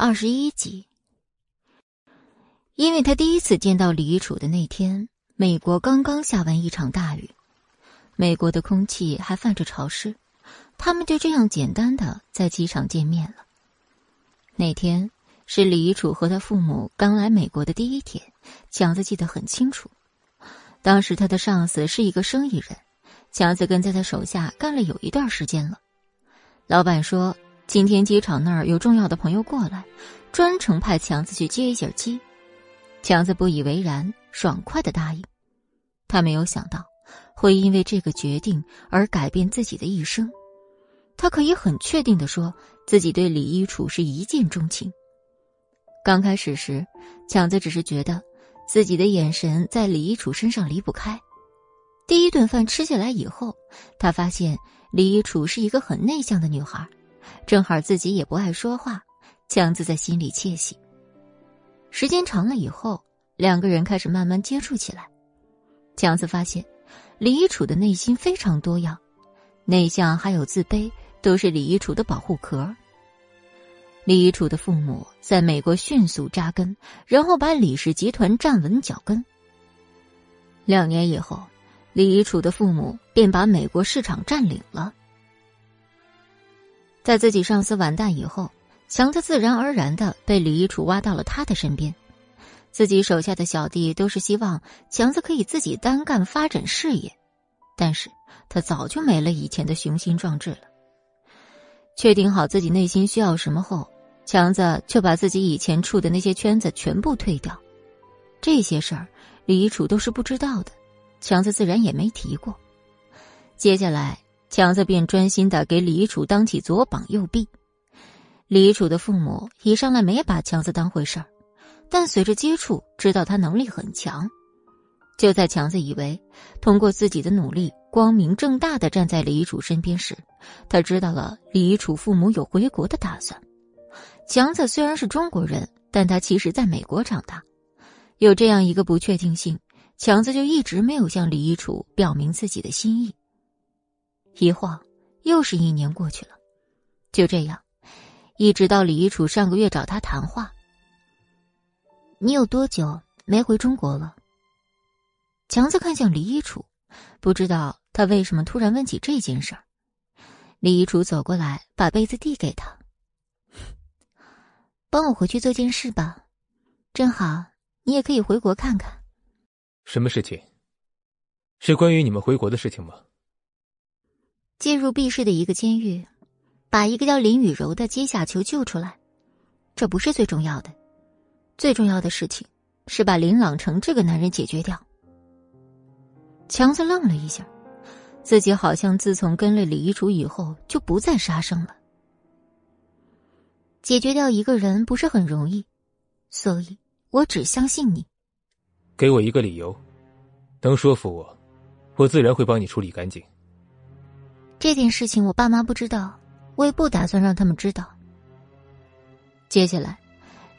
二十一集。因为他第一次见到李一楚的那天，美国刚刚下完一场大雨，美国的空气还泛着潮湿，他们就这样简单的在机场见面了。那天是李一楚和他父母刚来美国的第一天，强子记得很清楚。当时他的上司是一个生意人，强子跟在他手下干了有一段时间了。老板说今天机场那儿有重要的朋友过来，专程派强子去接一下机。强子不以为然，爽快的答应。他没有想到会因为这个决定而改变自己的一生。他可以很确定的说自己对李一楚是一见钟情。刚开始时，强子只是觉得自己的眼神在李一楚身上离不开。第一顿饭吃下来以后，他发现李一楚是一个很内向的女孩，正好自己也不爱说话，强子在心里窃喜。时间长了以后，两个人开始慢慢接触起来。强子发现，李一楚的内心非常多样，内向还有自卑，都是李一楚的保护壳。李一楚的父母在美国迅速扎根，然后把李氏集团站稳脚跟。两年以后，李一楚的父母便把美国市场占领了。在自己上司完蛋以后。强子自然而然的被李一楚挖到了他的身边，自己手下的小弟都是希望强子可以自己单干发展事业，但是他早就没了以前的雄心壮志了。确定好自己内心需要什么后，强子就把自己以前处的那些圈子全部退掉，这些事儿李一楚都是不知道的，强子自然也没提过。接下来，强子便专心的给李一楚当起左膀右臂。李楚的父母一上来没把强子当回事儿，但随着接触，知道他能力很强。就在强子以为通过自己的努力，光明正大的站在李楚身边时，他知道了李楚父母有回国的打算。强子虽然是中国人，但他其实在美国长大，有这样一个不确定性，强子就一直没有向李楚表明自己的心意。一晃又是一年过去了，就这样。一直到李一楚上个月找他谈话，你有多久没回中国了？强子看向李一楚，不知道他为什么突然问起这件事儿。李一楚走过来，把杯子递给他，帮我回去做件事吧，正好你也可以回国看看。什么事情？是关于你们回国的事情吗？进入 B 市的一个监狱。把一个叫林雨柔的阶下囚救出来，这不是最重要的，最重要的事情是把林朗成这个男人解决掉。强子愣了一下，自己好像自从跟了李一竹以后就不再杀生了。解决掉一个人不是很容易，所以我只相信你。给我一个理由，能说服我，我自然会帮你处理干净。这件事情我爸妈不知道。我也不打算让他们知道。接下来，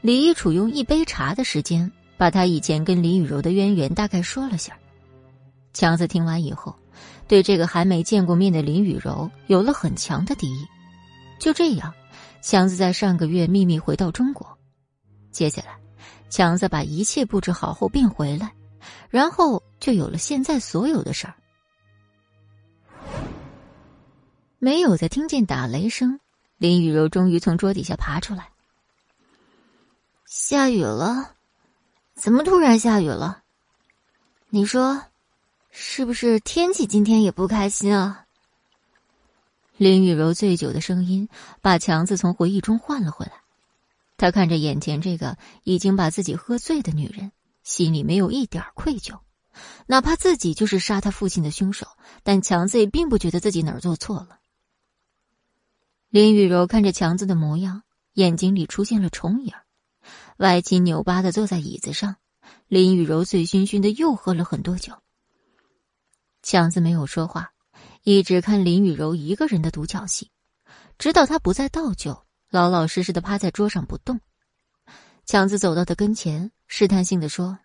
李一楚用一杯茶的时间，把他以前跟李雨柔的渊源大概说了下。强子听完以后，对这个还没见过面的林雨柔有了很强的敌意。就这样，强子在上个月秘密回到中国。接下来，强子把一切布置好后便回来，然后就有了现在所有的事儿。没有再听见打雷声，林雨柔终于从桌底下爬出来。下雨了，怎么突然下雨了？你说，是不是天气今天也不开心啊？林雨柔醉酒的声音把强子从回忆中唤了回来。他看着眼前这个已经把自己喝醉的女人，心里没有一点愧疚，哪怕自己就是杀他父亲的凶手，但强子也并不觉得自己哪儿做错了。林雨柔看着强子的模样，眼睛里出现了重影，歪七扭八的坐在椅子上。林雨柔醉醺醺的又喝了很多酒。强子没有说话，一直看林雨柔一个人的独角戏，直到他不再倒酒，老老实实的趴在桌上不动。强子走到他跟前，试探性的说：“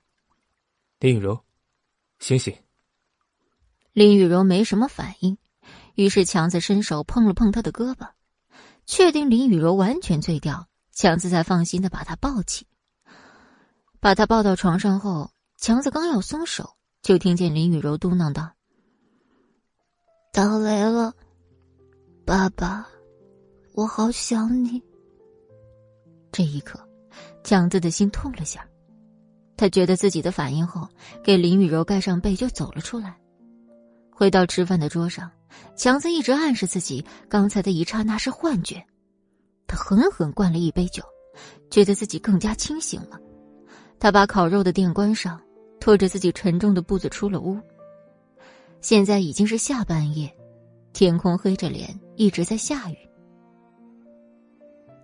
林雨柔，醒醒。”林雨柔没什么反应，于是强子伸手碰了碰他的胳膊。确定林雨柔完全醉掉，强子才放心的把她抱起。把她抱到床上后，强子刚要松手，就听见林雨柔嘟囔道：“打雷了，爸爸，我好想你。”这一刻，强子的心痛了下。他觉得自己的反应后，给林雨柔盖上被就走了出来。回到吃饭的桌上，强子一直暗示自己刚才的一刹那是幻觉。他狠狠灌了一杯酒，觉得自己更加清醒了。他把烤肉的店关上，拖着自己沉重的步子出了屋。现在已经是下半夜，天空黑着脸，一直在下雨。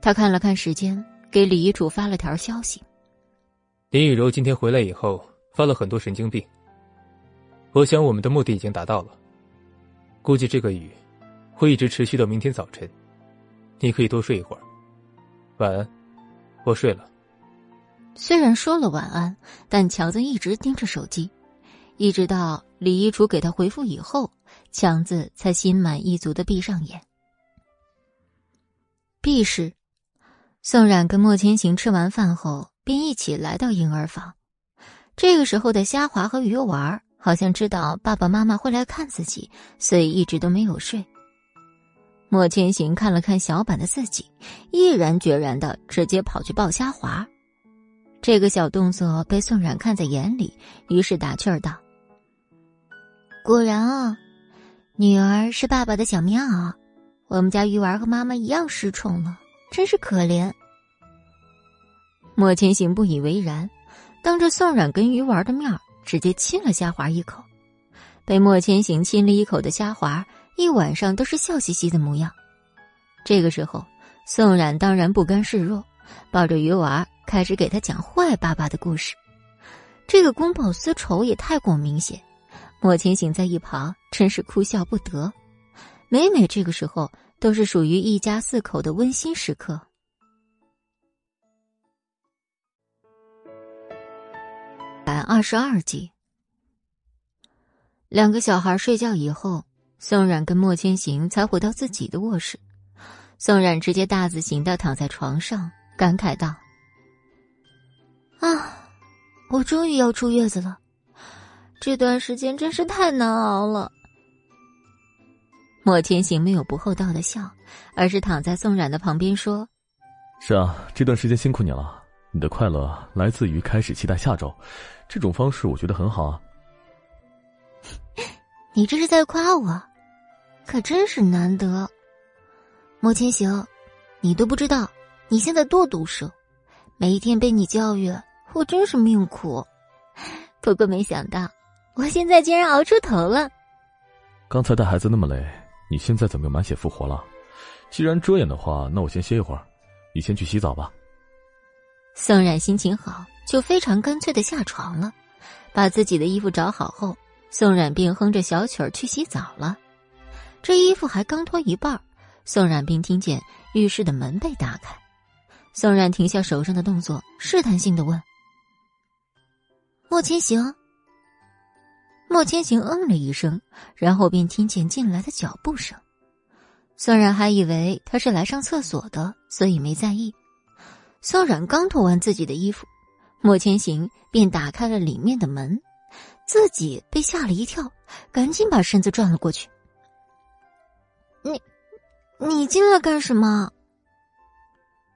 他看了看时间，给李遗嘱发了条消息。林雨柔今天回来以后发了很多神经病。我想我们的目的已经达到了。估计这个雨会一直持续到明天早晨。你可以多睡一会儿。晚安，我睡了。虽然说了晚安，但强子一直盯着手机，一直到李一楚给他回复以后，强子才心满意足的闭上眼。B 室，宋冉跟莫千行吃完饭后。便一起来到婴儿房。这个时候的虾滑和鱼丸好像知道爸爸妈妈会来看自己，所以一直都没有睡。莫千行看了看小板的自己，毅然决然的直接跑去抱虾滑。这个小动作被宋冉看在眼里，于是打趣儿道：“果然啊，女儿是爸爸的小棉袄。我们家鱼丸和妈妈一样失宠了，真是可怜。”莫千行不以为然，当着宋冉跟鱼丸的面直接亲了虾华一口。被莫千行亲了一口的虾华一晚上都是笑嘻嘻的模样。这个时候，宋冉当然不甘示弱，抱着鱼丸开始给他讲坏爸爸的故事。这个公报私仇也太过明显，莫千行在一旁真是哭笑不得。每每这个时候，都是属于一家四口的温馨时刻。百二十二集，两个小孩睡觉以后，宋冉跟莫千行才回到自己的卧室。宋冉直接大字型的躺在床上，感慨道：“啊，我终于要出月子了，这段时间真是太难熬了。”莫千行没有不厚道的笑，而是躺在宋冉的旁边说：“是啊，这段时间辛苦你了。”你的快乐来自于开始期待下周，这种方式我觉得很好啊。你这是在夸我，可真是难得。莫千行，你都不知道你现在多毒舌，每一天被你教育，我真是命苦。不过没想到，我现在竟然熬出头了。刚才带孩子那么累，你现在怎么又满血复活了？既然遮掩的话，那我先歇一会儿，你先去洗澡吧。宋冉心情好，就非常干脆的下床了，把自己的衣服找好后，宋冉便哼着小曲儿去洗澡了。这衣服还刚脱一半，宋冉便听见浴室的门被打开。宋冉停下手上的动作，试探性的问：“莫千行。”莫千行嗯了一声，然后便听见进来的脚步声。宋冉还以为他是来上厕所的，所以没在意。宋冉刚脱完自己的衣服，莫千行便打开了里面的门，自己被吓了一跳，赶紧把身子转了过去。你，你进来干什么？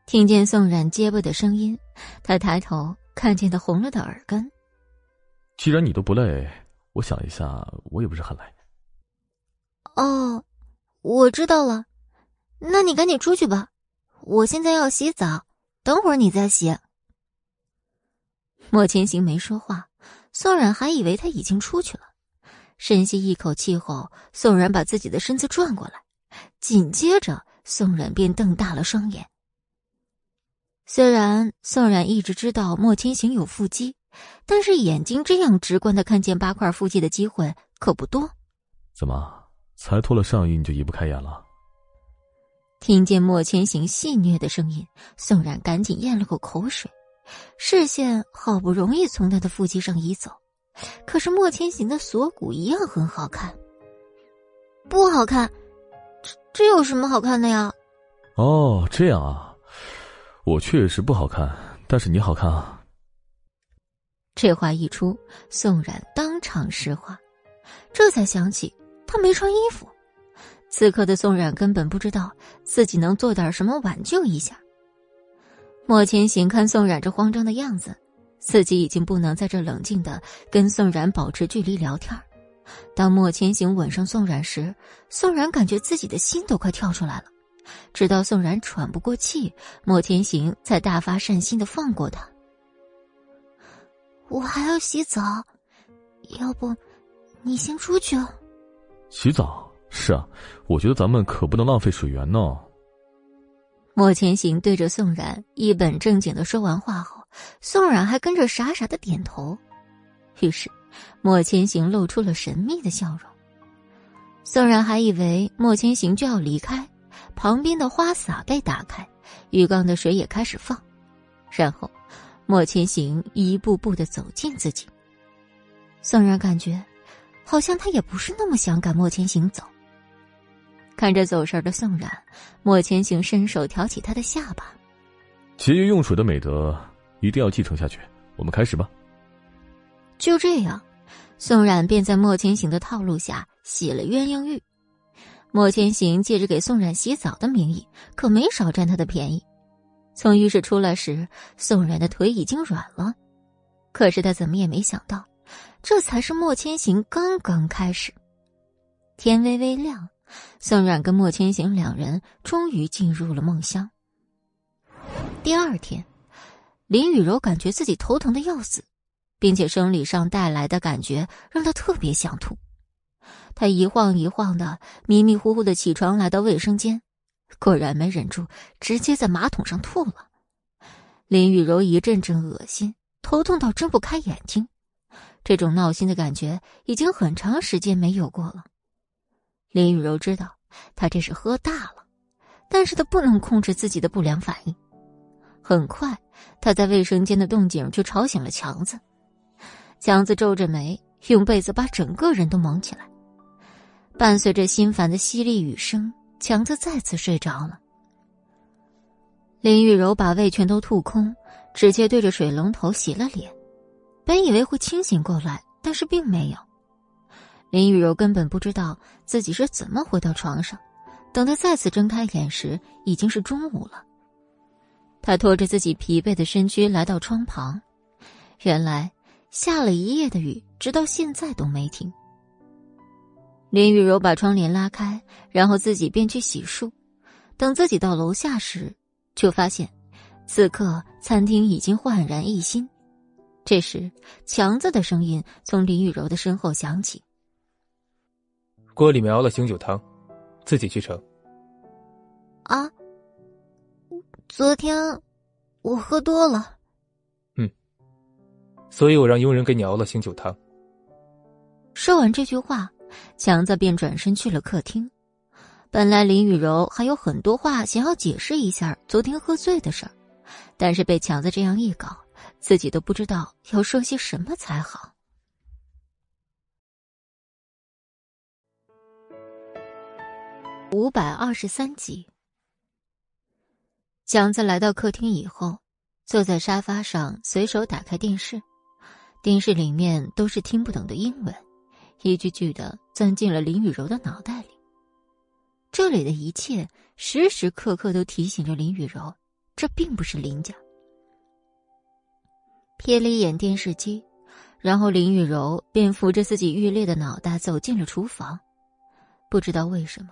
听见宋冉结巴的声音，他抬头看见他红了的耳根。既然你都不累，我想一下，我也不是很累。哦，我知道了，那你赶紧出去吧，我现在要洗澡。等会儿你再洗。莫千行没说话，宋冉还以为他已经出去了。深吸一口气后，宋冉把自己的身子转过来，紧接着宋冉便瞪大了双眼。虽然宋冉一直知道莫千行有腹肌，但是眼睛这样直观的看见八块腹肌的机会可不多。怎么，才脱了上衣你就移不开眼了？听见莫千行戏谑的声音，宋冉赶紧咽了口口水，视线好不容易从他的腹肌上移走，可是莫千行的锁骨一样很好看。不好看，这这有什么好看的呀？哦，这样啊，我确实不好看，但是你好看啊。这话一出，宋冉当场石化，这才想起他没穿衣服。此刻的宋冉根本不知道自己能做点什么挽救一下。莫千行看宋冉这慌张的样子，自己已经不能在这冷静的跟宋冉保持距离聊天。当莫千行吻上宋冉时，宋冉感觉自己的心都快跳出来了。直到宋冉喘不过气，莫千行才大发善心的放过他。我还要洗澡，要不你先出去。洗澡是啊，我觉得咱们可不能浪费水源呢。莫千行对着宋冉一本正经的说完话后，宋冉还跟着傻傻的点头。于是，莫千行露出了神秘的笑容。宋冉还以为莫千行就要离开，旁边的花洒被打开，浴缸的水也开始放，然后，莫千行一步步的走近自己。宋冉感觉，好像他也不是那么想赶莫千行走。看着走神的宋冉，莫千行伸手挑起他的下巴。节约用水的美德一定要继承下去。我们开始吧。就这样，宋冉便在莫千行的套路下洗了鸳鸯浴。莫千行借着给宋冉洗澡的名义，可没少占他的便宜。从浴室出来时，宋冉的腿已经软了，可是他怎么也没想到，这才是莫千行刚刚开始。天微微亮。宋冉跟莫千行两人终于进入了梦乡。第二天，林雨柔感觉自己头疼的要死，并且生理上带来的感觉让她特别想吐。她一晃一晃的，迷迷糊糊的起床来到卫生间，果然没忍住，直接在马桶上吐了。林雨柔一阵阵恶心，头痛到睁不开眼睛。这种闹心的感觉已经很长时间没有过了。林雨柔知道，他这是喝大了，但是他不能控制自己的不良反应。很快，他在卫生间的动静就吵醒了强子。强子皱着眉，用被子把整个人都蒙起来。伴随着心烦的淅沥雨声，强子再次睡着了。林雨柔把胃全都吐空，直接对着水龙头洗了脸。本以为会清醒过来，但是并没有。林雨柔根本不知道自己是怎么回到床上。等她再次睁开眼时，已经是中午了。他拖着自己疲惫的身躯来到窗旁，原来下了一夜的雨，直到现在都没停。林雨柔把窗帘拉开，然后自己便去洗漱。等自己到楼下时，就发现此刻餐厅已经焕然一新。这时，强子的声音从林雨柔的身后响起。锅里面熬了醒酒汤，自己去盛。啊，昨天我喝多了。嗯，所以我让佣人给你熬了醒酒汤。说完这句话，强子便转身去了客厅。本来林雨柔还有很多话想要解释一下昨天喝醉的事儿，但是被强子这样一搞，自己都不知道要说些什么才好。五百二十三集，强子来到客厅以后，坐在沙发上，随手打开电视。电视里面都是听不懂的英文，一句句的钻进了林雨柔的脑袋里。这里的一切时时刻刻都提醒着林雨柔，这并不是林家。瞥了一眼电视机，然后林雨柔便扶着自己欲裂的脑袋走进了厨房。不知道为什么。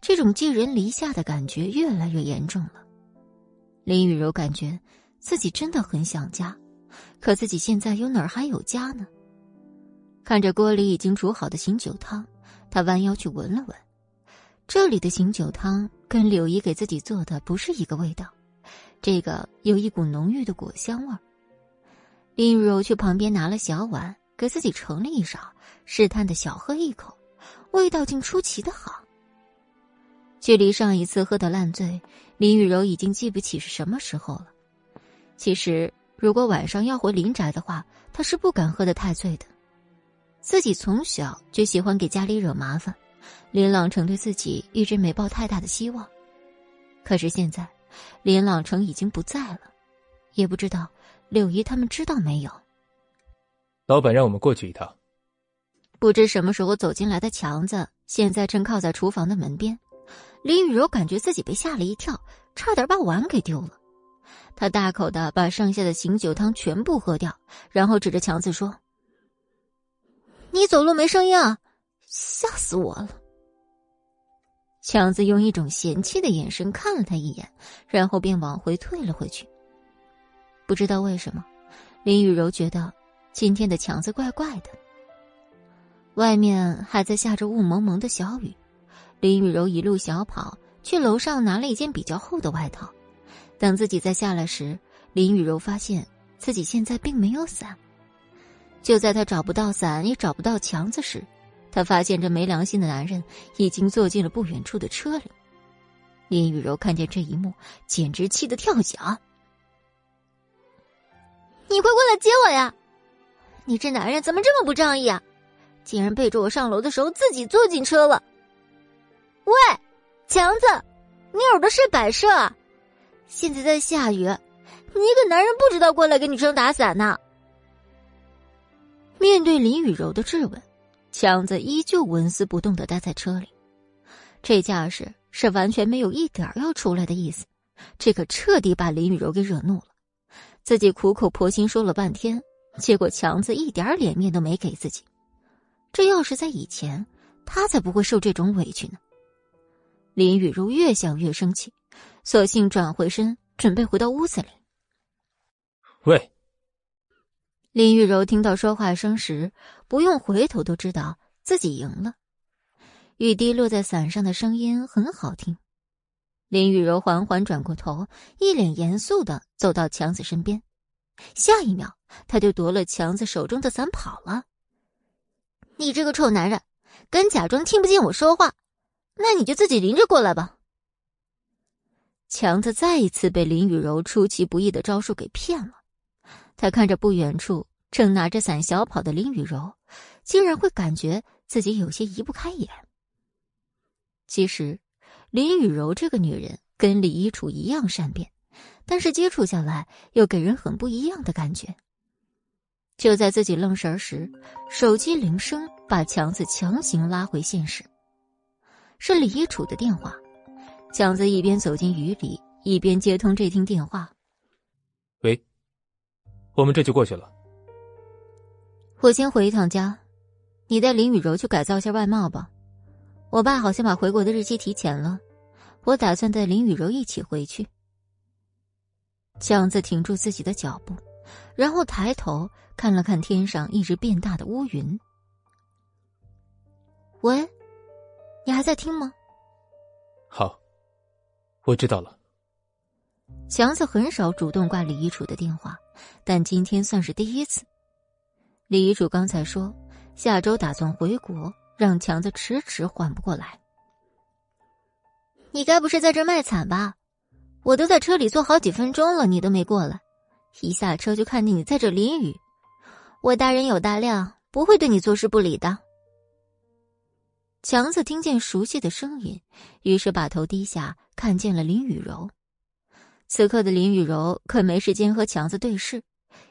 这种寄人篱下的感觉越来越严重了，林雨柔感觉自己真的很想家，可自己现在又哪儿还有家呢？看着锅里已经煮好的醒酒汤，她弯腰去闻了闻，这里的醒酒汤跟柳姨给自己做的不是一个味道，这个有一股浓郁的果香味儿。林雨柔去旁边拿了小碗，给自己盛了一勺，试探的小喝一口，味道竟出奇的好。距离上一次喝的烂醉，林雨柔已经记不起是什么时候了。其实，如果晚上要回林宅的话，她是不敢喝的太醉的。自己从小就喜欢给家里惹麻烦，林朗成对自己一直没抱太大的希望。可是现在，林朗成已经不在了，也不知道柳姨他们知道没有。老板让我们过去一趟。不知什么时候走进来的强子，现在正靠在厨房的门边。林雨柔感觉自己被吓了一跳，差点把碗给丢了。他大口的把剩下的醒酒汤全部喝掉，然后指着强子说：“你走路没声音啊，吓死我了！”强子用一种嫌弃的眼神看了他一眼，然后便往回退了回去。不知道为什么，林雨柔觉得今天的强子怪怪的。外面还在下着雾蒙蒙的小雨，林雨柔一路小跑去楼上拿了一件比较厚的外套。等自己再下来时，林雨柔发现自己现在并没有伞。就在她找不到伞也找不到强子时，她发现这没良心的男人已经坐进了不远处的车里。林雨柔看见这一幕，简直气得跳脚：“你快过来接我呀！你这男人怎么这么不仗义啊！”竟然背着我上楼的时候自己坐进车了。喂，强子，你耳朵是摆设？啊？现在在下雨，你一个男人不知道过来给女生打伞呢？面对林雨柔的质问，强子依旧纹丝不动的待在车里，这架势是完全没有一点要出来的意思，这可彻底把林雨柔给惹怒了。自己苦口婆心说了半天，结果强子一点脸面都没给自己。这要是在以前，他才不会受这种委屈呢。林雨柔越想越生气，索性转回身，准备回到屋子里。喂，林雨柔听到说话声时，不用回头都知道自己赢了。雨滴落在伞上的声音很好听。林雨柔缓缓转过头，一脸严肃的走到强子身边，下一秒，他就夺了强子手中的伞跑了。你这个臭男人，敢假装听不见我说话，那你就自己淋着过来吧。强子再一次被林雨柔出其不意的招数给骗了。他看着不远处正拿着伞小跑的林雨柔，竟然会感觉自己有些移不开眼。其实，林雨柔这个女人跟李一楚一样善变，但是接触下来又给人很不一样的感觉。就在自己愣神时，手机铃声把强子强行拉回现实。是李一楚的电话。强子一边走进雨里，一边接通这听电话。喂，我们这就过去了。我先回一趟家，你带林雨柔去改造一下外貌吧。我爸好像把回国的日期提前了，我打算带林雨柔一起回去。强子停住自己的脚步。然后抬头看了看天上一直变大的乌云。喂，你还在听吗？好，我知道了。强子很少主动挂李一楚的电话，但今天算是第一次。李一楚刚才说下周打算回国，让强子迟迟缓不过来。你该不是在这卖惨吧？我都在车里坐好几分钟了，你都没过来。一下车就看见你在这淋雨，我大人有大量，不会对你坐视不理的。强子听见熟悉的声音，于是把头低下，看见了林雨柔。此刻的林雨柔可没时间和强子对视，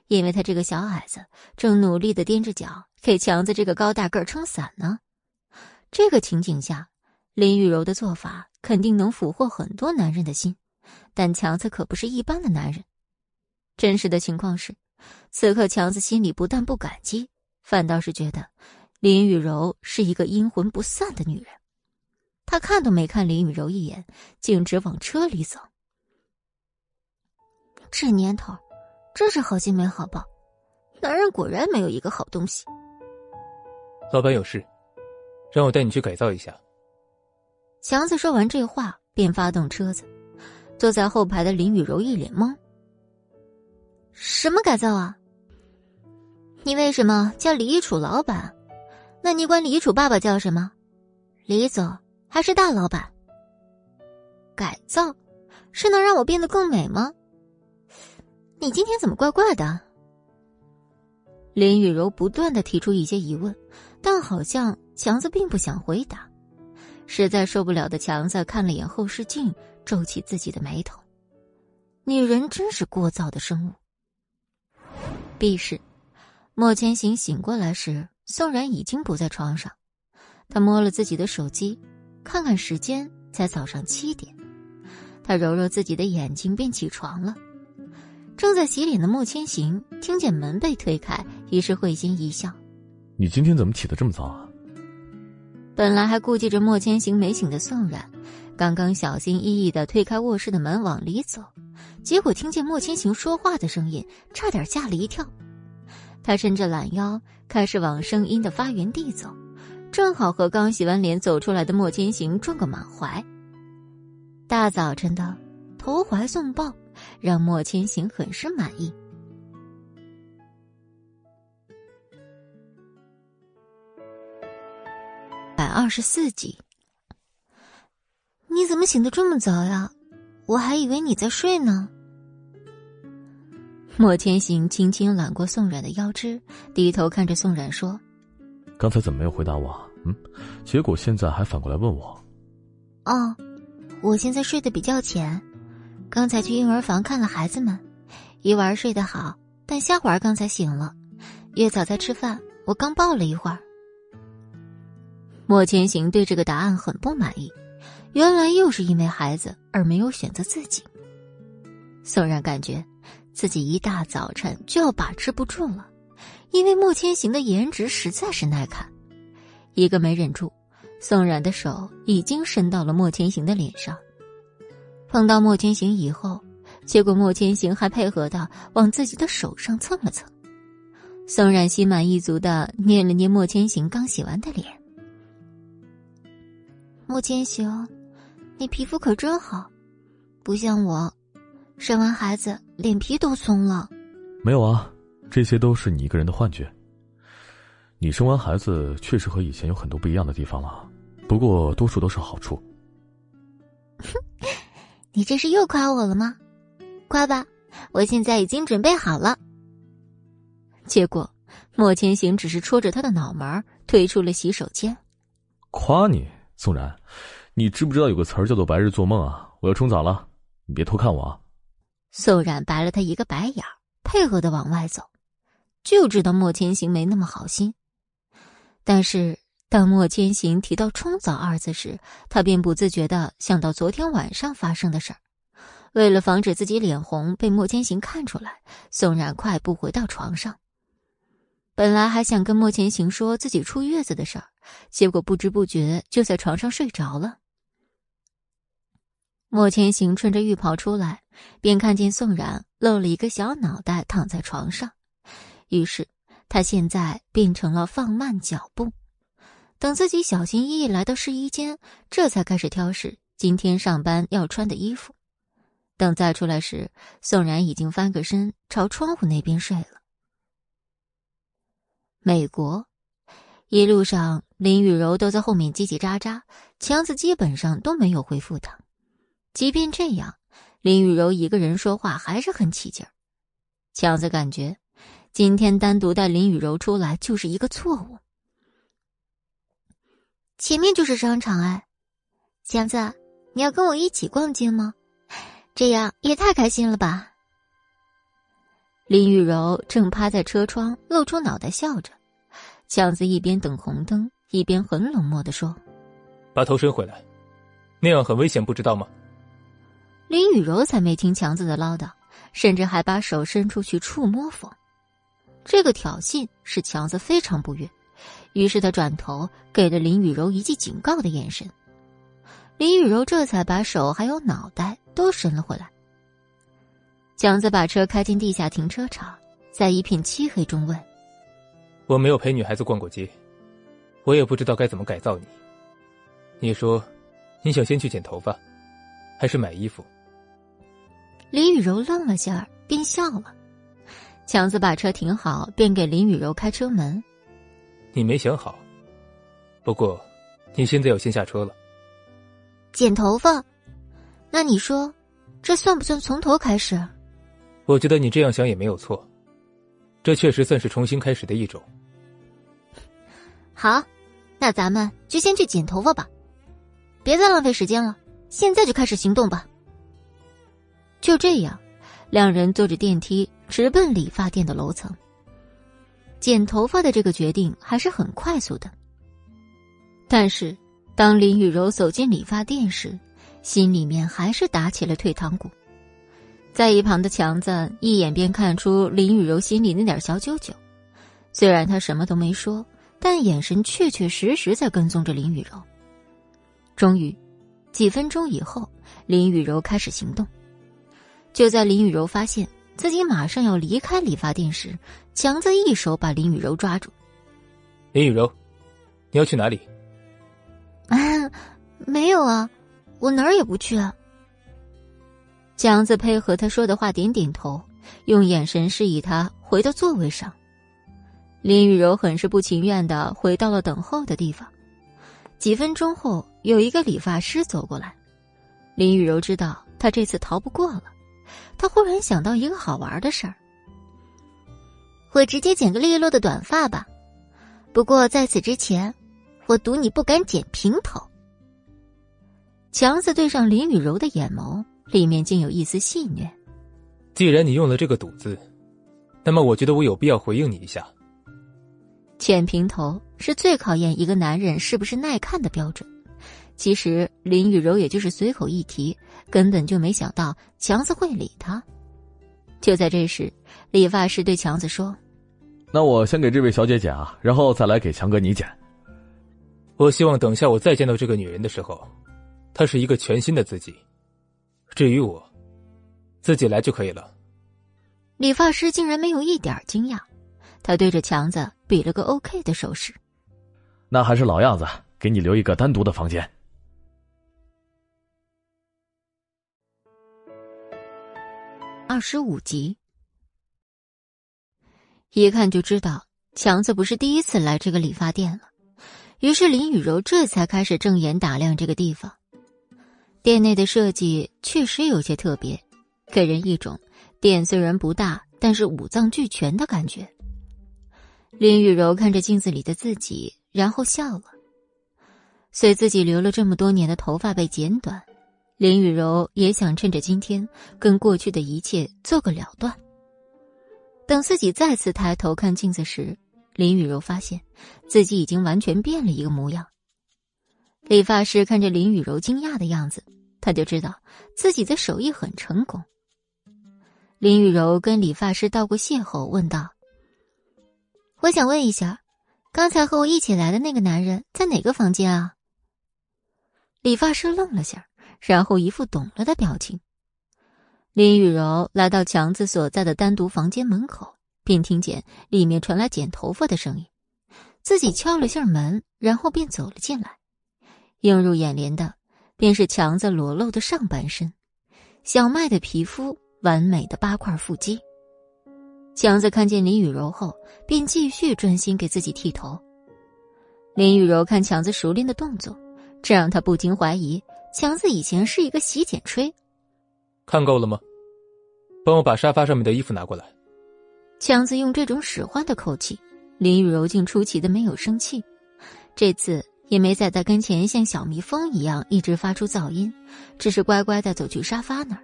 因为他这个小矮子正努力的踮着脚给强子这个高大个撑伞呢。这个情景下，林雨柔的做法肯定能俘获很多男人的心，但强子可不是一般的男人。真实的情况是，此刻强子心里不但不感激，反倒是觉得林雨柔是一个阴魂不散的女人。他看都没看林雨柔一眼，径直往车里走。这年头，真是好心没好报，男人果然没有一个好东西。老板有事，让我带你去改造一下。强子说完这话，便发动车子。坐在后排的林雨柔一脸懵。什么改造啊？你为什么叫李一楚老板？那你管李楚爸爸叫什么？李总还是大老板？改造是能让我变得更美吗？你今天怎么怪怪的？林雨柔不断的提出一些疑问，但好像强子并不想回答。实在受不了的强子看了眼后视镜，皱起自己的眉头。女人真是聒噪的生物。B 市，莫千行醒过来时，宋然已经不在床上。他摸了自己的手机，看看时间，才早上七点。他揉揉自己的眼睛，便起床了。正在洗脸的莫千行听见门被推开，于是会心一笑：“你今天怎么起得这么早啊？”本来还顾忌着莫千行没醒的宋冉，刚刚小心翼翼的推开卧室的门往里走，结果听见莫千行说话的声音，差点吓了一跳。他伸着懒腰，开始往声音的发源地走。正好和刚洗完脸走出来的莫千行撞个满怀。大早晨的投怀送抱，让莫千行很是满意。百二十四集，你怎么醒得这么早呀？我还以为你在睡呢。莫千行轻轻揽过宋冉的腰肢，低头看着宋冉说。刚才怎么没有回答我？嗯，结果现在还反过来问我。哦，我现在睡得比较浅，刚才去婴儿房看了孩子们，一娃睡得好，但夏娃刚才醒了，月嫂在吃饭，我刚抱了一会儿。莫千行对这个答案很不满意，原来又是因为孩子而没有选择自己。宋冉感觉自己一大早晨就要把持不住了。因为莫千行的颜值实在是耐看，一个没忍住，宋冉的手已经伸到了莫千行的脸上。碰到莫千行以后，结果莫千行还配合的往自己的手上蹭了蹭。宋冉心满意足的捏了捏莫千行刚洗完的脸。莫千行，你皮肤可真好，不像我，生完孩子脸皮都松了。没有啊。这些都是你一个人的幻觉。你生完孩子确实和以前有很多不一样的地方了，不过多数都是好处。你这是又夸我了吗？夸吧，我现在已经准备好了。结果，莫千行只是戳着他的脑门，退出了洗手间。夸你，宋然，你知不知道有个词儿叫做“白日做梦”啊？我要冲澡了，你别偷看我啊！宋冉白了他一个白眼儿，配合的往外走。就知道莫千行没那么好心，但是当莫千行提到“冲澡”二字时，他便不自觉的想到昨天晚上发生的事儿。为了防止自己脸红被莫千行看出来，宋冉快步回到床上。本来还想跟莫千行说自己出月子的事儿，结果不知不觉就在床上睡着了。莫千行穿着浴袍出来，便看见宋冉露了一个小脑袋躺在床上。于是，他现在变成了放慢脚步，等自己小心翼翼来到试衣间，这才开始挑选今天上班要穿的衣服。等再出来时，宋然已经翻个身朝窗户那边睡了。美国，一路上林雨柔都在后面叽叽喳喳，强子基本上都没有回复他。即便这样，林雨柔一个人说话还是很起劲儿。强子感觉。今天单独带林雨柔出来就是一个错误。前面就是商场哎，强子，你要跟我一起逛街吗？这样也太开心了吧！林雨柔正趴在车窗，露出脑袋笑着。强子一边等红灯，一边很冷漠的说：“把头伸回来，那样很危险，不知道吗？”林雨柔才没听强子的唠叨，甚至还把手伸出去触摸缝。这个挑衅使强子非常不悦，于是他转头给了林雨柔一记警告的眼神。林雨柔这才把手还有脑袋都伸了回来。强子把车开进地下停车场，在一片漆黑中问：“我没有陪女孩子逛过街，我也不知道该怎么改造你。你说，你想先去剪头发，还是买衣服？”林雨柔愣了下，便笑了。强子把车停好，便给林雨柔开车门。你没想好，不过你现在要先下车了。剪头发，那你说，这算不算从头开始？我觉得你这样想也没有错，这确实算是重新开始的一种。好，那咱们就先去剪头发吧，别再浪费时间了，现在就开始行动吧。就这样。两人坐着电梯直奔理发店的楼层。剪头发的这个决定还是很快速的，但是当林雨柔走进理发店时，心里面还是打起了退堂鼓。在一旁的强子一眼便看出林雨柔心里那点小九九，虽然他什么都没说，但眼神确确实实在跟踪着林雨柔。终于，几分钟以后，林雨柔开始行动。就在林雨柔发现自己马上要离开理发店时，强子一手把林雨柔抓住。林雨柔，你要去哪里？啊，没有啊，我哪儿也不去啊。强子配合他说的话，点点头，用眼神示意他回到座位上。林雨柔很是不情愿的回到了等候的地方。几分钟后，有一个理发师走过来，林雨柔知道他这次逃不过了。他忽然想到一个好玩的事儿，我直接剪个利落的短发吧。不过在此之前，我赌你不敢剪平头。强子对上林雨柔的眼眸，里面竟有一丝戏谑。既然你用了这个“赌”字，那么我觉得我有必要回应你一下。剪平头是最考验一个男人是不是耐看的标准。其实林雨柔也就是随口一提，根本就没想到强子会理他。就在这时，理发师对强子说：“那我先给这位小姐剪啊，然后再来给强哥你剪。我希望等下我再见到这个女人的时候，她是一个全新的自己。至于我，自己来就可以了。”理发师竟然没有一点惊讶，他对着强子比了个 OK 的手势。那还是老样子，给你留一个单独的房间。二十五集，一看就知道强子不是第一次来这个理发店了。于是林雨柔这才开始正眼打量这个地方。店内的设计确实有些特别，给人一种店虽然不大，但是五脏俱全的感觉。林雨柔看着镜子里的自己，然后笑了。随自己留了这么多年的头发被剪短。林雨柔也想趁着今天跟过去的一切做个了断。等自己再次抬头看镜子时，林雨柔发现自己已经完全变了一个模样。理发师看着林雨柔惊讶的样子，他就知道自己的手艺很成功。林雨柔跟理发师道过谢后问道：“我想问一下，刚才和我一起来的那个男人在哪个房间啊？”理发师愣了下。然后一副懂了的表情。林雨柔来到强子所在的单独房间门口，便听见里面传来剪头发的声音。自己敲了下门，然后便走了进来。映入眼帘的，便是强子裸露的上半身，小麦的皮肤，完美的八块腹肌。强子看见林雨柔后，便继续专心给自己剃头。林雨柔看强子熟练的动作，这让他不禁怀疑。强子以前是一个洗剪吹，看够了吗？帮我把沙发上面的衣服拿过来。强子用这种使唤的口气，林雨柔竟出奇的没有生气，这次也没在他跟前像小蜜蜂一样一直发出噪音，只是乖乖的走去沙发那儿，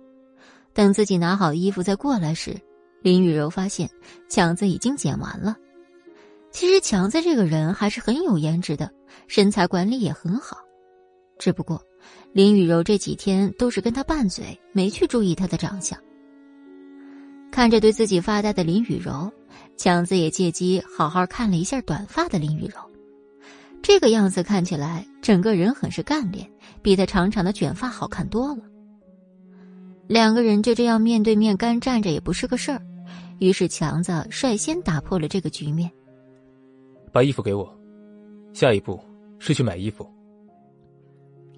等自己拿好衣服再过来时，林雨柔发现强子已经剪完了。其实强子这个人还是很有颜值的，身材管理也很好，只不过。林雨柔这几天都是跟他拌嘴，没去注意他的长相。看着对自己发呆的林雨柔，强子也借机好好看了一下短发的林雨柔。这个样子看起来，整个人很是干练，比他长长的卷发好看多了。两个人就这样面对面干站着也不是个事儿，于是强子率先打破了这个局面。把衣服给我，下一步是去买衣服。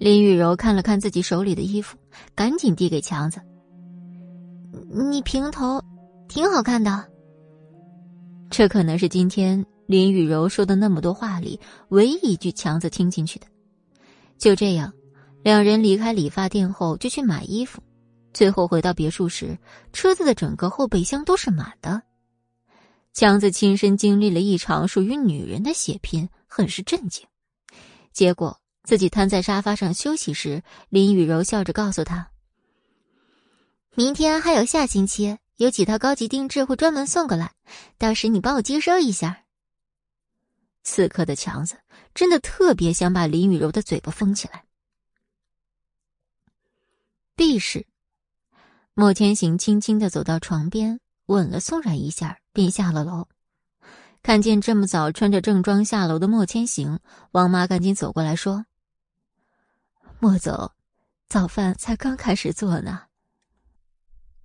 林雨柔看了看自己手里的衣服，赶紧递给强子：“你平头，挺好看的。”这可能是今天林雨柔说的那么多话里唯一一句强子听进去的。就这样，两人离开理发店后就去买衣服。最后回到别墅时，车子的整个后备箱都是满的。强子亲身经历了一场属于女人的血拼，很是震惊。结果。自己瘫在沙发上休息时，林雨柔笑着告诉他：“明天还有下星期，有几套高级定制会专门送过来，到时你帮我接收一下。此刻的强子真的特别想把林雨柔的嘴巴封起来。B 室，莫千行轻轻的走到床边，吻了宋冉一下，便下了楼。看见这么早穿着正装下楼的莫千行，王妈赶紧走过来说：“莫总，早饭才刚开始做呢。”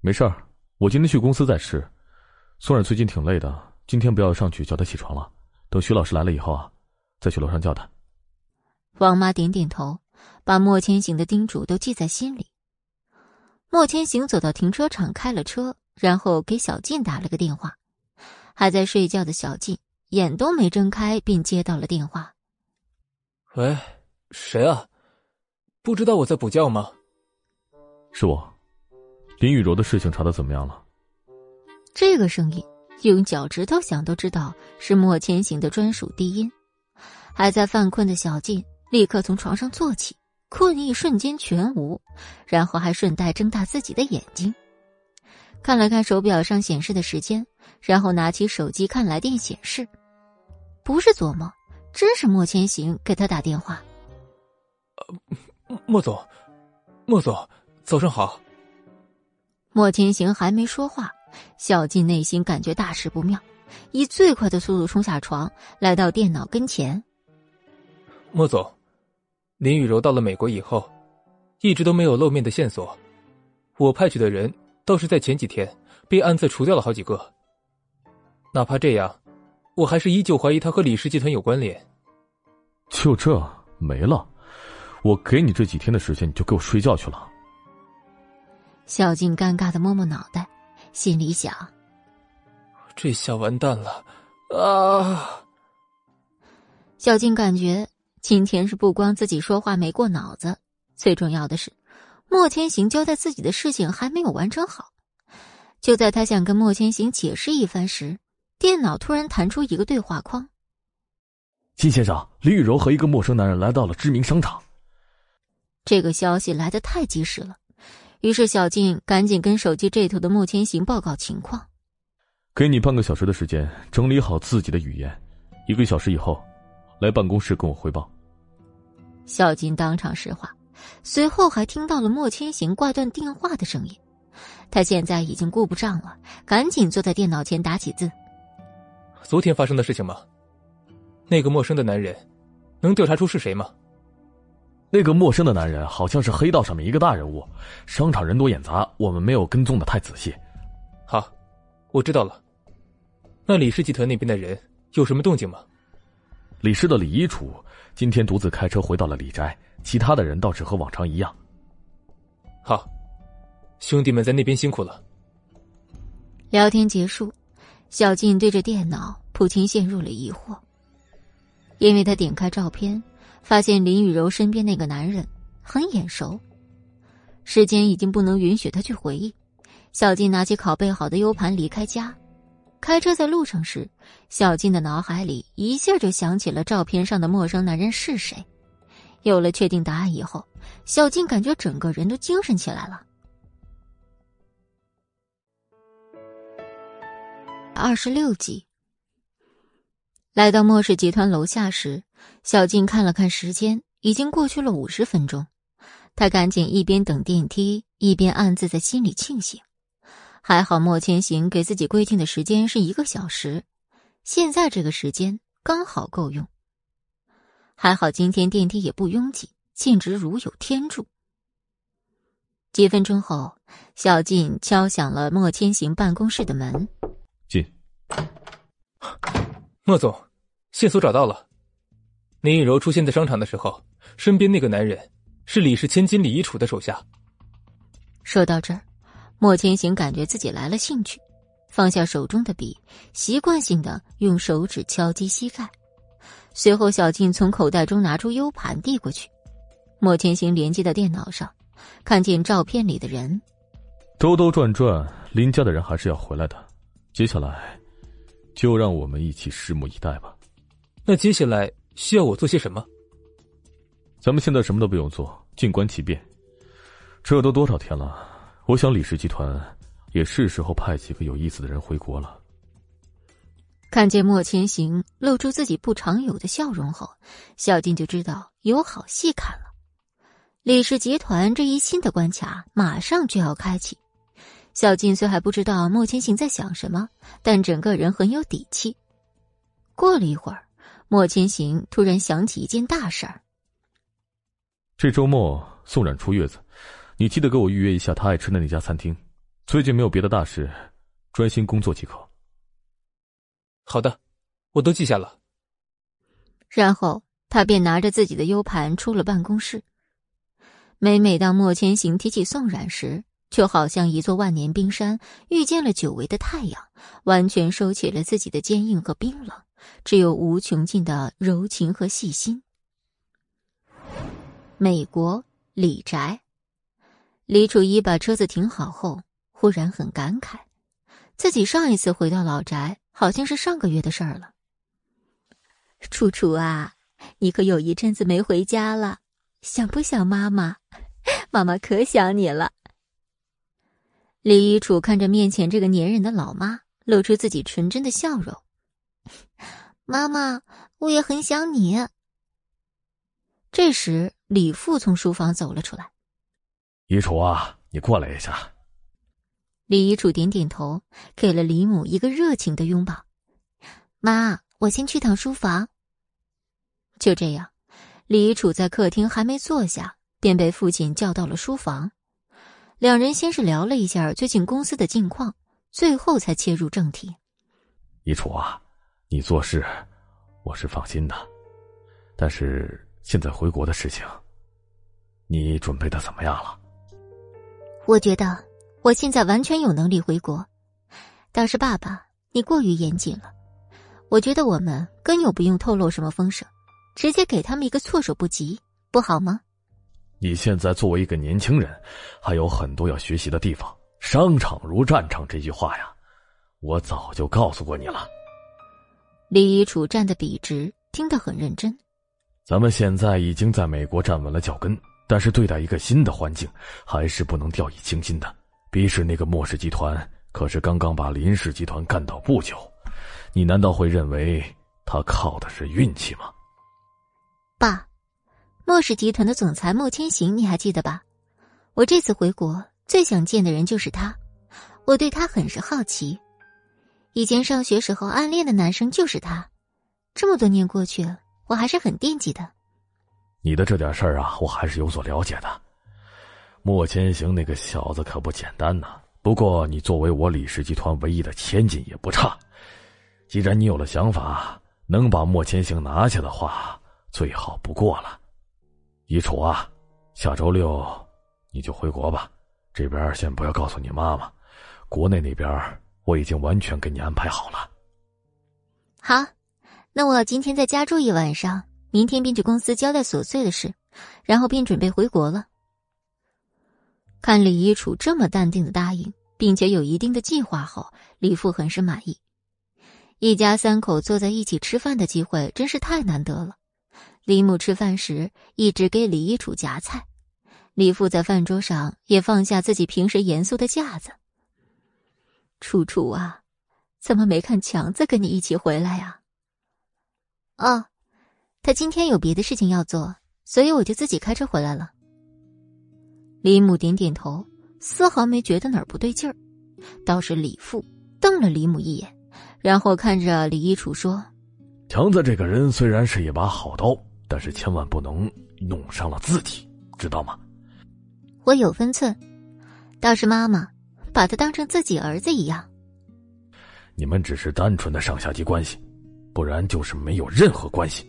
没事儿，我今天去公司再吃。宋冉最近挺累的，今天不要上去叫她起床了。等徐老师来了以后啊，再去楼上叫她。王妈点点头，把莫千行的叮嘱都记在心里。莫千行走到停车场，开了车，然后给小静打了个电话。还在睡觉的小静眼都没睁开，便接到了电话。喂，谁啊？不知道我在补觉吗？是我。林雨柔的事情查的怎么样了？这个声音用脚趾头想都知道是莫千行的专属低音。还在犯困的小静立刻从床上坐起，困意瞬间全无，然后还顺带睁大自己的眼睛，看了看手表上显示的时间，然后拿起手机看来电显示，不是做梦，真是莫千行给他打电话。呃，莫总，莫总，早上好。莫千行还没说话，小静内心感觉大事不妙，以最快的速度冲下床，来到电脑跟前。莫总，林雨柔到了美国以后，一直都没有露面的线索。我派去的人倒是在前几天被暗自除掉了好几个。哪怕这样，我还是依旧怀疑他和李氏集团有关联。就这没了？我给你这几天的时间，你就给我睡觉去了。小静尴尬的摸摸脑袋，心里想：“这下完蛋了啊！”小静感觉今天是不光自己说话没过脑子，最重要的是，莫千行交代自己的事情还没有完成好。就在他想跟莫千行解释一番时，电脑突然弹出一个对话框：“金先生，李雨柔和一个陌生男人来到了知名商场。”这个消息来的太及时了。于是，小静赶紧跟手机这头的莫千行报告情况。给你半个小时的时间整理好自己的语言，一个小时以后，来办公室跟我汇报。小静当场石化，随后还听到了莫千行挂断电话的声音。他现在已经顾不上了，赶紧坐在电脑前打起字。昨天发生的事情吗？那个陌生的男人，能调查出是谁吗？那个陌生的男人好像是黑道上面一个大人物，商场人多眼杂，我们没有跟踪的太仔细。好，我知道了。那李氏集团那边的人有什么动静吗？李氏的李一楚今天独自开车回到了李宅，其他的人倒是和往常一样。好，兄弟们在那边辛苦了。聊天结束，小静对着电脑，普京陷入了疑惑，因为他点开照片。发现林雨柔身边那个男人很眼熟，时间已经不能允许他去回忆。小静拿起拷贝好的 U 盘离开家，开车在路上时，小静的脑海里一下就想起了照片上的陌生男人是谁。有了确定答案以后，小静感觉整个人都精神起来了。二十六集，来到莫氏集团楼下时。小静看了看时间，已经过去了五十分钟。她赶紧一边等电梯，一边暗自在心里庆幸：还好莫千行给自己规定的时间是一个小时，现在这个时间刚好够用。还好今天电梯也不拥挤，简直如有天助。几分钟后，小静敲响了莫千行办公室的门。进。莫总，线索找到了。林雨柔出现在商场的时候，身边那个男人是李氏千金李一楚的手下。说到这儿，莫千行感觉自己来了兴趣，放下手中的笔，习惯性的用手指敲击膝盖。随后，小静从口袋中拿出 U 盘递过去，莫千行连接到电脑上，看见照片里的人。兜兜转转，林家的人还是要回来的。接下来，就让我们一起拭目以待吧。那接下来。需要我做些什么？咱们现在什么都不用做，静观其变。这都多少天了，我想李氏集团也是时候派几个有意思的人回国了。看见莫千行露出自己不常有的笑容后，小静就知道有好戏看了。李氏集团这一新的关卡马上就要开启。小静虽还不知道莫千行在想什么，但整个人很有底气。过了一会儿，莫千行突然想起一件大事儿：这周末宋冉出月子，你记得给我预约一下她爱吃的那家餐厅。最近没有别的大事，专心工作即可。好的，我都记下了。然后他便拿着自己的 U 盘出了办公室。每每当莫千行提起宋冉时，就好像一座万年冰山遇见了久违的太阳，完全收起了自己的坚硬和冰冷，只有无穷尽的柔情和细心。美国李宅，李楚一把车子停好后，忽然很感慨，自己上一次回到老宅。好像是上个月的事儿了。楚楚啊，你可有一阵子没回家了，想不想妈妈？妈妈可想你了。李一楚看着面前这个粘人的老妈，露出自己纯真的笑容。妈妈，我也很想你。这时，李父从书房走了出来。一楚啊，你过来一下。李一楚点点头，给了李母一个热情的拥抱。妈，我先去趟书房。就这样，李一楚在客厅还没坐下，便被父亲叫到了书房。两人先是聊了一下最近公司的近况，最后才切入正题。一楚啊，你做事我是放心的，但是现在回国的事情，你准备的怎么样了？我觉得。我现在完全有能力回国，倒是爸爸，你过于严谨了。我觉得我们根本不用透露什么风声，直接给他们一个措手不及，不好吗？你现在作为一个年轻人，还有很多要学习的地方。商场如战场这句话呀，我早就告诉过你了。李一楚站得笔直，听得很认真。咱们现在已经在美国站稳了脚跟，但是对待一个新的环境，还是不能掉以轻心的。彼时那个莫氏集团可是刚刚把林氏集团干倒不久，你难道会认为他靠的是运气吗？爸，莫氏集团的总裁莫千行你还记得吧？我这次回国最想见的人就是他，我对他很是好奇。以前上学时候暗恋的男生就是他，这么多年过去，我还是很惦记的。你的这点事儿啊，我还是有所了解的。莫千行那个小子可不简单呐！不过你作为我李氏集团唯一的千金也不差。既然你有了想法，能把莫千行拿下的话，最好不过了。一楚啊，下周六你就回国吧，这边先不要告诉你妈妈。国内那边我已经完全给你安排好了。好，那我今天在家住一晚上，明天便去公司交代琐碎的事，然后便准备回国了。看李一楚这么淡定的答应，并且有一定的计划后，李父很是满意。一家三口坐在一起吃饭的机会真是太难得了。李母吃饭时一直给李一楚夹菜，李父在饭桌上也放下自己平时严肃的架子。楚楚啊，怎么没看强子跟你一起回来呀？哦，他今天有别的事情要做，所以我就自己开车回来了。李母点点头，丝毫没觉得哪儿不对劲儿。倒是李父瞪了李母一眼，然后看着李一楚说：“强子这个人虽然是一把好刀，但是千万不能弄伤了自己，知道吗？”我有分寸，倒是妈妈把他当成自己儿子一样。你们只是单纯的上下级关系，不然就是没有任何关系。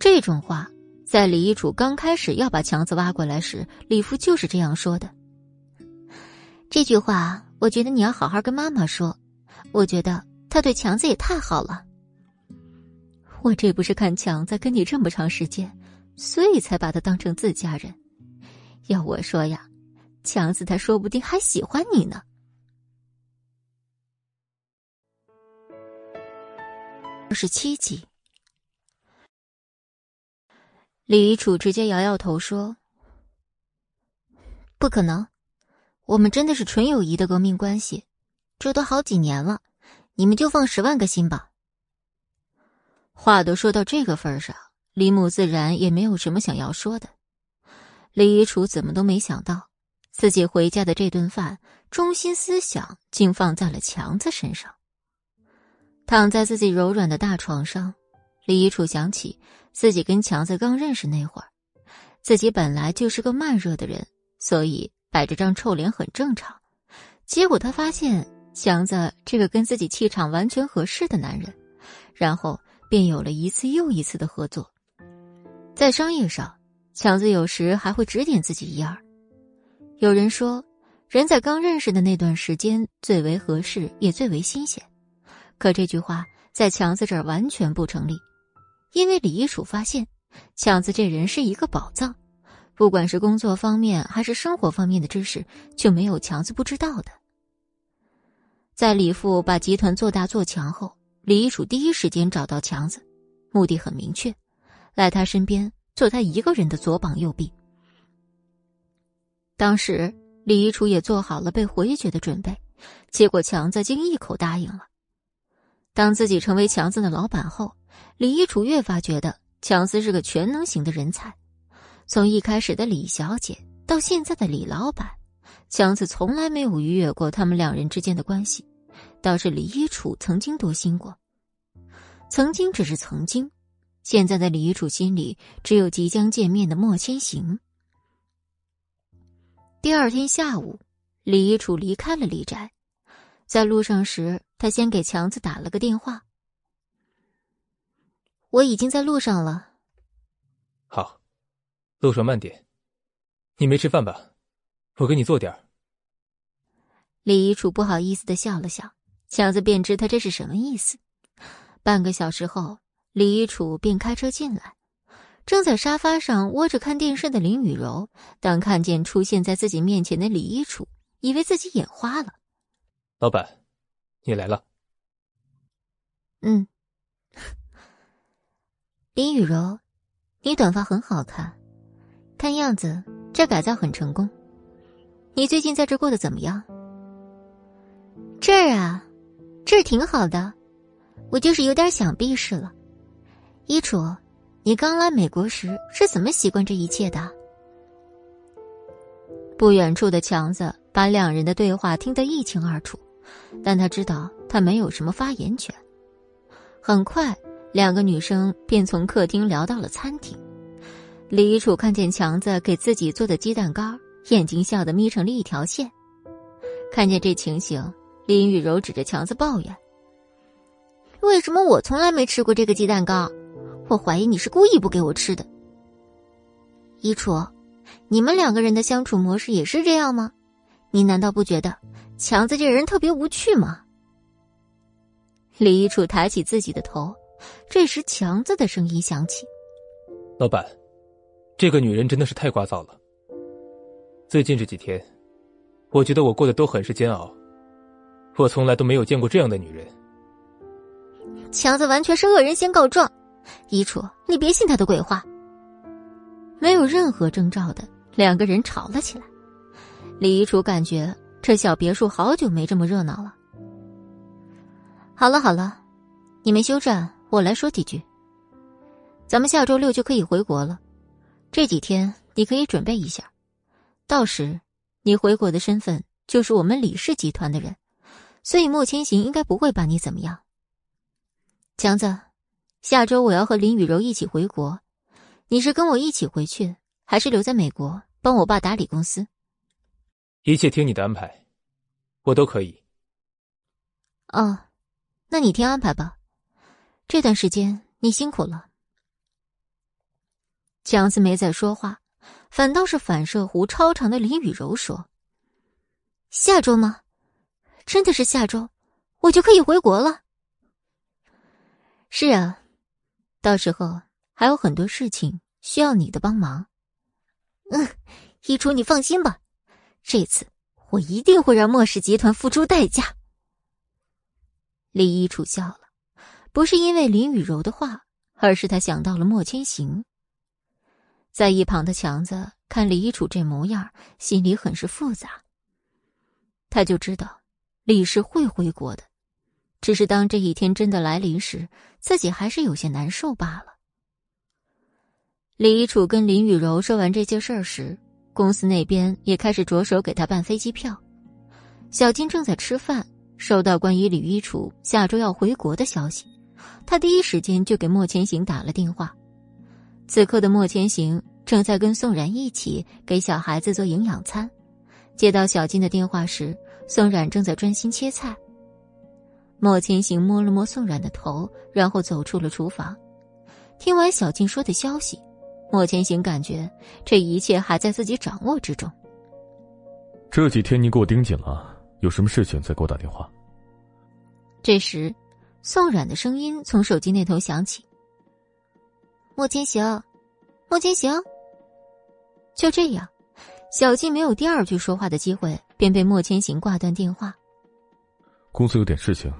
这种话。在李一楚刚开始要把强子挖过来时，李父就是这样说的。这句话，我觉得你要好好跟妈妈说。我觉得他对强子也太好了。我这不是看强子跟你这么长时间，所以才把他当成自家人。要我说呀，强子他说不定还喜欢你呢。二十七集。李一楚直接摇摇头说：“不可能，我们真的是纯友谊的革命关系，这都好几年了，你们就放十万个心吧。话都说到这个份上，李母自然也没有什么想要说的。李一楚怎么都没想到，自己回家的这顿饭，中心思想竟放在了强子身上。躺在自己柔软的大床上，李一楚想起自己跟强子刚认识那会儿，自己本来就是个慢热的人，所以摆着张臭脸很正常。结果他发现强子这个跟自己气场完全合适的男人，然后。便有了一次又一次的合作，在商业上，强子有时还会指点自己一二。有人说，人在刚认识的那段时间最为合适，也最为新鲜。可这句话在强子这儿完全不成立，因为李一楚发现，强子这人是一个宝藏，不管是工作方面还是生活方面的知识，就没有强子不知道的。在李父把集团做大做强后。李一楚第一时间找到强子，目的很明确，来他身边做他一个人的左膀右臂。当时李一楚也做好了被回绝的准备，结果强子竟一口答应了。当自己成为强子的老板后，李一楚越发觉得强子是个全能型的人才。从一开始的李小姐到现在的李老板，强子从来没有逾越过他们两人之间的关系。倒是李一楚曾经多心过，曾经只是曾经，现在的李一楚心里只有即将见面的莫千行。第二天下午，李一楚离开了李宅，在路上时，他先给强子打了个电话：“我已经在路上了。”“好，路上慢点。你没吃饭吧？我给你做点儿。”李一楚不好意思的笑了笑。强子便知他这是什么意思。半个小时后，李一楚便开车进来，正在沙发上窝着看电视的林雨柔，当看见出现在自己面前的李一楚，以为自己眼花了。老板，你来了。嗯，林雨柔，你短发很好看，看样子这改造很成功。你最近在这过得怎么样？这儿啊。这儿挺好的，我就是有点想避世了。一楚，你刚来美国时是怎么习惯这一切的？不远处的强子把两人的对话听得一清二楚，但他知道他没有什么发言权。很快，两个女生便从客厅聊到了餐厅。李楚看见强子给自己做的鸡蛋糕，眼睛笑得眯成了一条线。看见这情形。林雨柔指着强子抱怨：“为什么我从来没吃过这个鸡蛋糕？我怀疑你是故意不给我吃的。”一楚，你们两个人的相处模式也是这样吗？你难道不觉得强子这人特别无趣吗？李一楚抬起自己的头，这时强子的声音响起：“老板，这个女人真的是太聒噪了。最近这几天，我觉得我过得都很是煎熬。”我从来都没有见过这样的女人。强子完全是恶人先告状，一楚，你别信他的鬼话。没有任何征兆的，两个人吵了起来。李一楚感觉这小别墅好久没这么热闹了。好了好了，你们休战，我来说几句。咱们下周六就可以回国了，这几天你可以准备一下，到时你回国的身份就是我们李氏集团的人。所以莫千行应该不会把你怎么样。强子，下周我要和林雨柔一起回国，你是跟我一起回去，还是留在美国帮我爸打理公司？一切听你的安排，我都可以。哦，那你听安排吧。这段时间你辛苦了。强子没再说话，反倒是反射弧超长的林雨柔说：“下周吗？”真的是下周，我就可以回国了。是啊，到时候还有很多事情需要你的帮忙。嗯，一楚，你放心吧，这次我一定会让莫氏集团付出代价。李一楚笑了，不是因为林雨柔的话，而是他想到了莫千行。在一旁的强子看李一楚这模样，心里很是复杂。他就知道李氏会回国的，只是当这一天真的来临时，自己还是有些难受罢了。李一楚跟林雨柔说完这件事儿时，公司那边也开始着手给他办飞机票。小金正在吃饭，收到关于李一楚下周要回国的消息，他第一时间就给莫千行打了电话。此刻的莫千行正在跟宋冉一起给小孩子做营养餐。接到小金的电话时，宋冉正在专心切菜。莫千行摸了摸宋冉的头，然后走出了厨房。听完小静说的消息。莫千行感觉这一切还在自己掌握之中。这几天你给我盯紧了，有什么事情再给我打电话。这时，宋冉的声音从手机那头响起：“莫千行，莫千行。”就这样，小静没有第二句说话的机会，便被莫千行挂断电话。公司有点事情，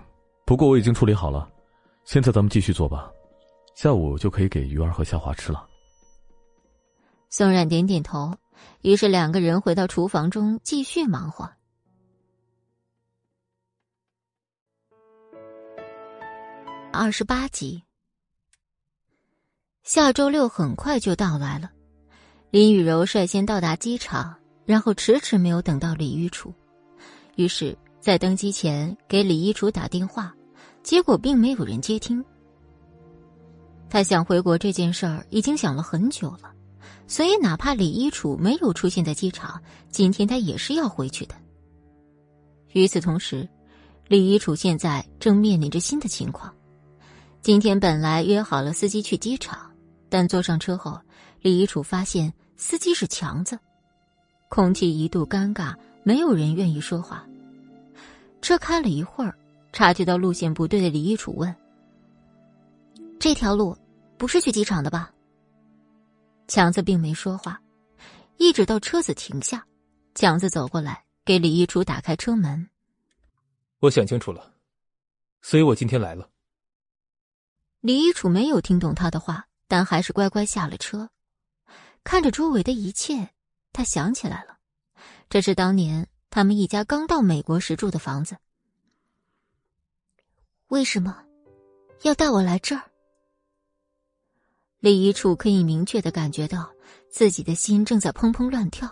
不过我已经处理好了，现在咱们继续做吧，下午就可以给鱼儿和夏华吃了。宋冉点点头，于是两个人回到厨房中继续忙活。二十八集，下周六很快就到来了。林雨柔率先到达机场，然后迟迟没有等到李玉楚，于是，在登机前给李一楚打电话，结果并没有人接听。他想回国这件事儿已经想了很久了。所以，哪怕李一楚没有出现在机场，今天他也是要回去的。与此同时，李一楚现在正面临着新的情况。今天本来约好了司机去机场，但坐上车后，李一楚发现司机是强子，空气一度尴尬，没有人愿意说话。车开了一会儿，察觉到路线不对的李一楚问：“这条路不是去机场的吧？”强子并没说话，一直到车子停下，强子走过来给李一楚打开车门。我想清楚了，所以我今天来了。李一楚没有听懂他的话，但还是乖乖下了车，看着周围的一切，他想起来了，这是当年他们一家刚到美国时住的房子。为什么要带我来这儿？李一楚可以明确的感觉到自己的心正在砰砰乱跳，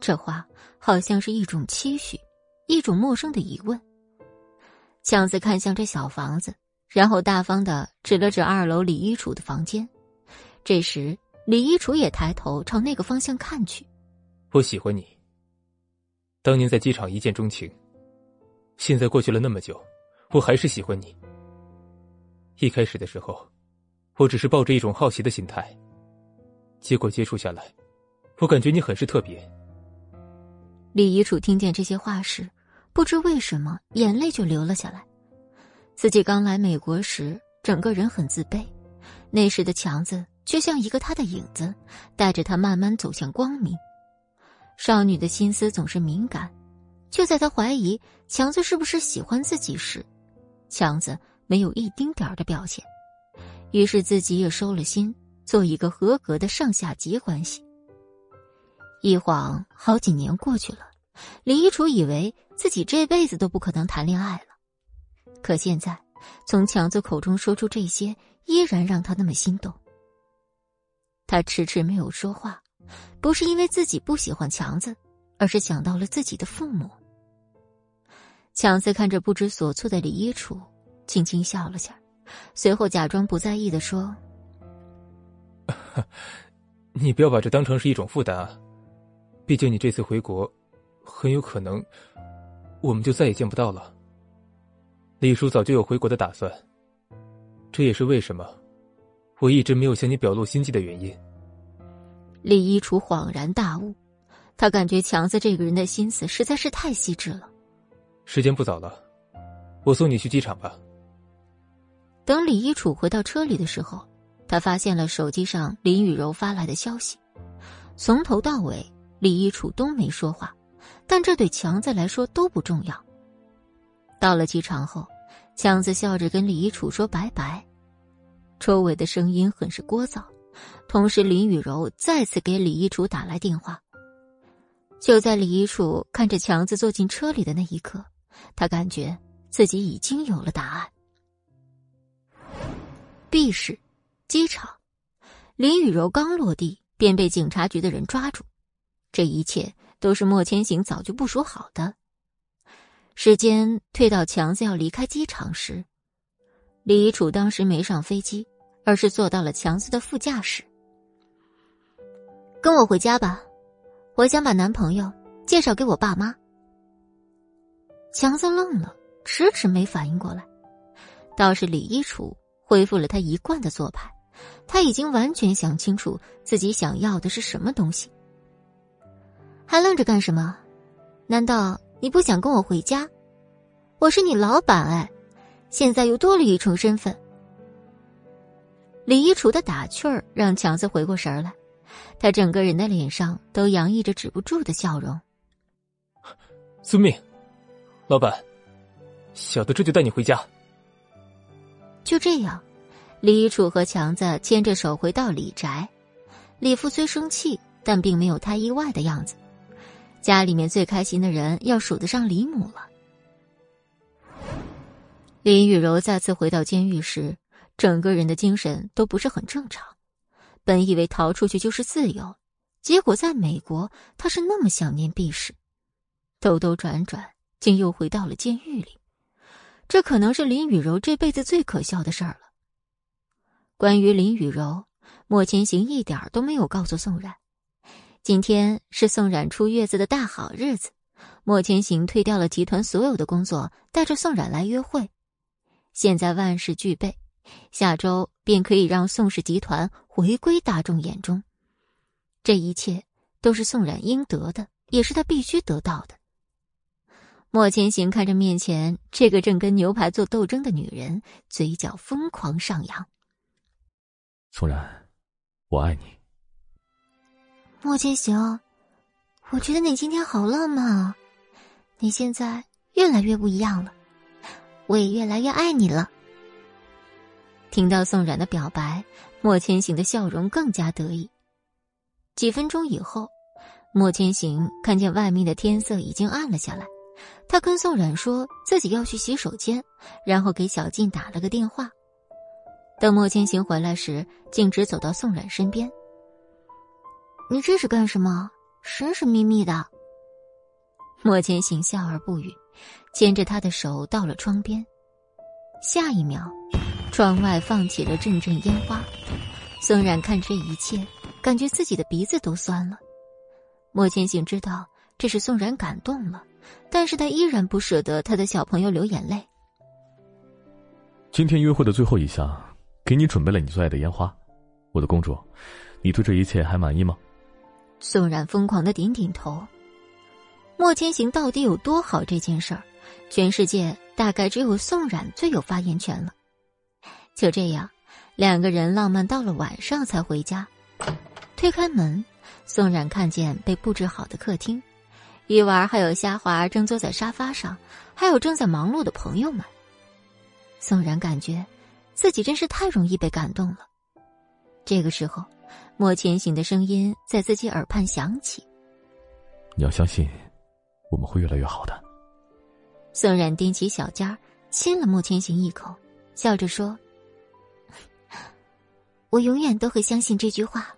这话好像是一种期许，一种陌生的疑问。强子看向这小房子，然后大方的指了指二楼李一楚的房间。这时，李一楚也抬头朝那个方向看去。我喜欢你。当年在机场一见钟情，现在过去了那么久，我还是喜欢你。一开始的时候。我只是抱着一种好奇的心态，结果接触下来，我感觉你很是特别。李一楚听见这些话时，不知为什么眼泪就流了下来。自己刚来美国时，整个人很自卑，那时的强子却像一个他的影子，带着他慢慢走向光明。少女的心思总是敏感，就在他怀疑强子是不是喜欢自己时，强子没有一丁点儿的表现。于是自己也收了心，做一个合格的上下级关系。一晃好几年过去了，李一楚以为自己这辈子都不可能谈恋爱了，可现在从强子口中说出这些，依然让他那么心动。他迟迟没有说话，不是因为自己不喜欢强子，而是想到了自己的父母。强子看着不知所措的李一楚，轻轻笑了下。随后假装不在意的说：“你不要把这当成是一种负担啊，毕竟你这次回国，很有可能，我们就再也见不到了。李叔早就有回国的打算，这也是为什么我一直没有向你表露心迹的原因。”李一楚恍然大悟，他感觉强子这个人的心思实在是太细致了。时间不早了，我送你去机场吧。等李一楚回到车里的时候，他发现了手机上林雨柔发来的消息。从头到尾，李一楚都没说话，但这对强子来说都不重要。到了机场后，强子笑着跟李一楚说拜拜，周围的声音很是聒噪。同时，林雨柔再次给李一楚打来电话。就在李一楚看着强子坐进车里的那一刻，他感觉自己已经有了答案。B 市，机场，林雨柔刚落地便被警察局的人抓住，这一切都是莫千行早就部署好的。时间推到强子要离开机场时，李楚当时没上飞机，而是坐到了强子的副驾驶。跟我回家吧。我想把男朋友介绍给我爸妈。强子愣了，迟迟没反应过来。倒是李一楚恢复了他一贯的做派，他已经完全想清楚自己想要的是什么东西。还愣着干什么？难道你不想跟我回家？我是你老板哎，现在又多了一重身份。李一楚的打趣儿让强子回过神来。他整个人的脸上都洋溢着止不住的笑容。遵命，老板，小的这就带你回家。就这样，李楚和强子牵着手回到李宅。李父虽生气，但并没有太意外的样子。家里面最开心的人要数得上李母了。林雨柔再次回到监狱时，整个人的精神都不是很正常。本以为逃出去就是自由，结果在美国，他是那么想念避世，兜兜转转，竟又回到了监狱里。这可能是林雨柔这辈子最可笑的事儿了。关于林雨柔，莫千行一点都没有告诉宋冉。今天是宋冉出月子的大好日子，莫千行推掉了集团所有的工作，带着宋冉来约会。现在万事俱备。下周便可以让宋氏集团回归大众眼中，这一切都是宋冉应得的，也是他必须得到的。莫千行看着面前这个正跟牛排做斗争的女人，嘴角疯狂上扬。宋冉，我爱你。莫千行，我觉得你今天好浪漫啊！你现在越来越不一样了，我也越来越爱你了。听到宋冉的表白，莫千行的笑容更加得意。几分钟以后，莫千行看见外面的天色已经暗了下来，他跟宋冉说自己要去洗手间，然后给小静打了个电话。等莫千行回来时，径直走到宋冉身边。你这是干什么？神神秘秘的。莫千行笑而不语，牵着他的手到了窗边。下一秒。窗外放起了阵阵烟花，宋冉看这一切，感觉自己的鼻子都酸了。莫千行知道这是宋冉感动了，但是他依然不舍得他的小朋友流眼泪。今天约会的最后一项，给你准备了你最爱的烟花，我的公主，你对这一切还满意吗？宋冉疯狂的点点头。莫千行到底有多好？这件事儿，全世界大概只有宋冉最有发言权了。就这样，两个人浪漫到了晚上才回家。推开门，宋冉看见被布置好的客厅，玉娃还有虾滑正坐在沙发上，还有正在忙碌的朋友们。宋然感觉自己真是太容易被感动了。这个时候，莫千行的声音在自己耳畔响起：“你要相信，我们会越来越好的。”宋冉踮起小尖儿，亲了莫千行一口，笑着说。我永远都会相信这句话。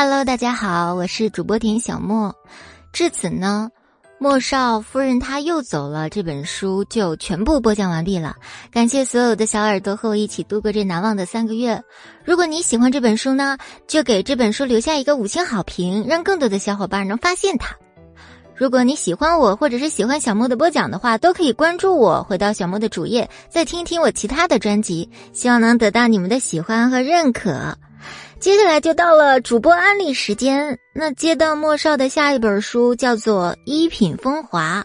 Hello，大家好，我是主播田小莫。至此呢，莫少夫人她又走了，这本书就全部播讲完毕了。感谢所有的小耳朵和我一起度过这难忘的三个月。如果你喜欢这本书呢，就给这本书留下一个五星好评，让更多的小伙伴能发现它。如果你喜欢我，或者是喜欢小莫的播讲的话，都可以关注我，回到小莫的主页，再听一听我其他的专辑，希望能得到你们的喜欢和认可。接下来就到了主播安利时间，那接到莫少的下一本书叫做《一品风华》，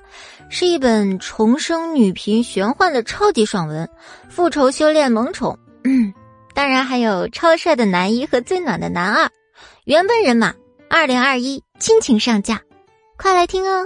是一本重生女频玄幻的超级爽文，复仇、修炼、萌宠，嗯，当然还有超帅的男一和最暖的男二，原本人马，二零二一亲情上架。快来听哦！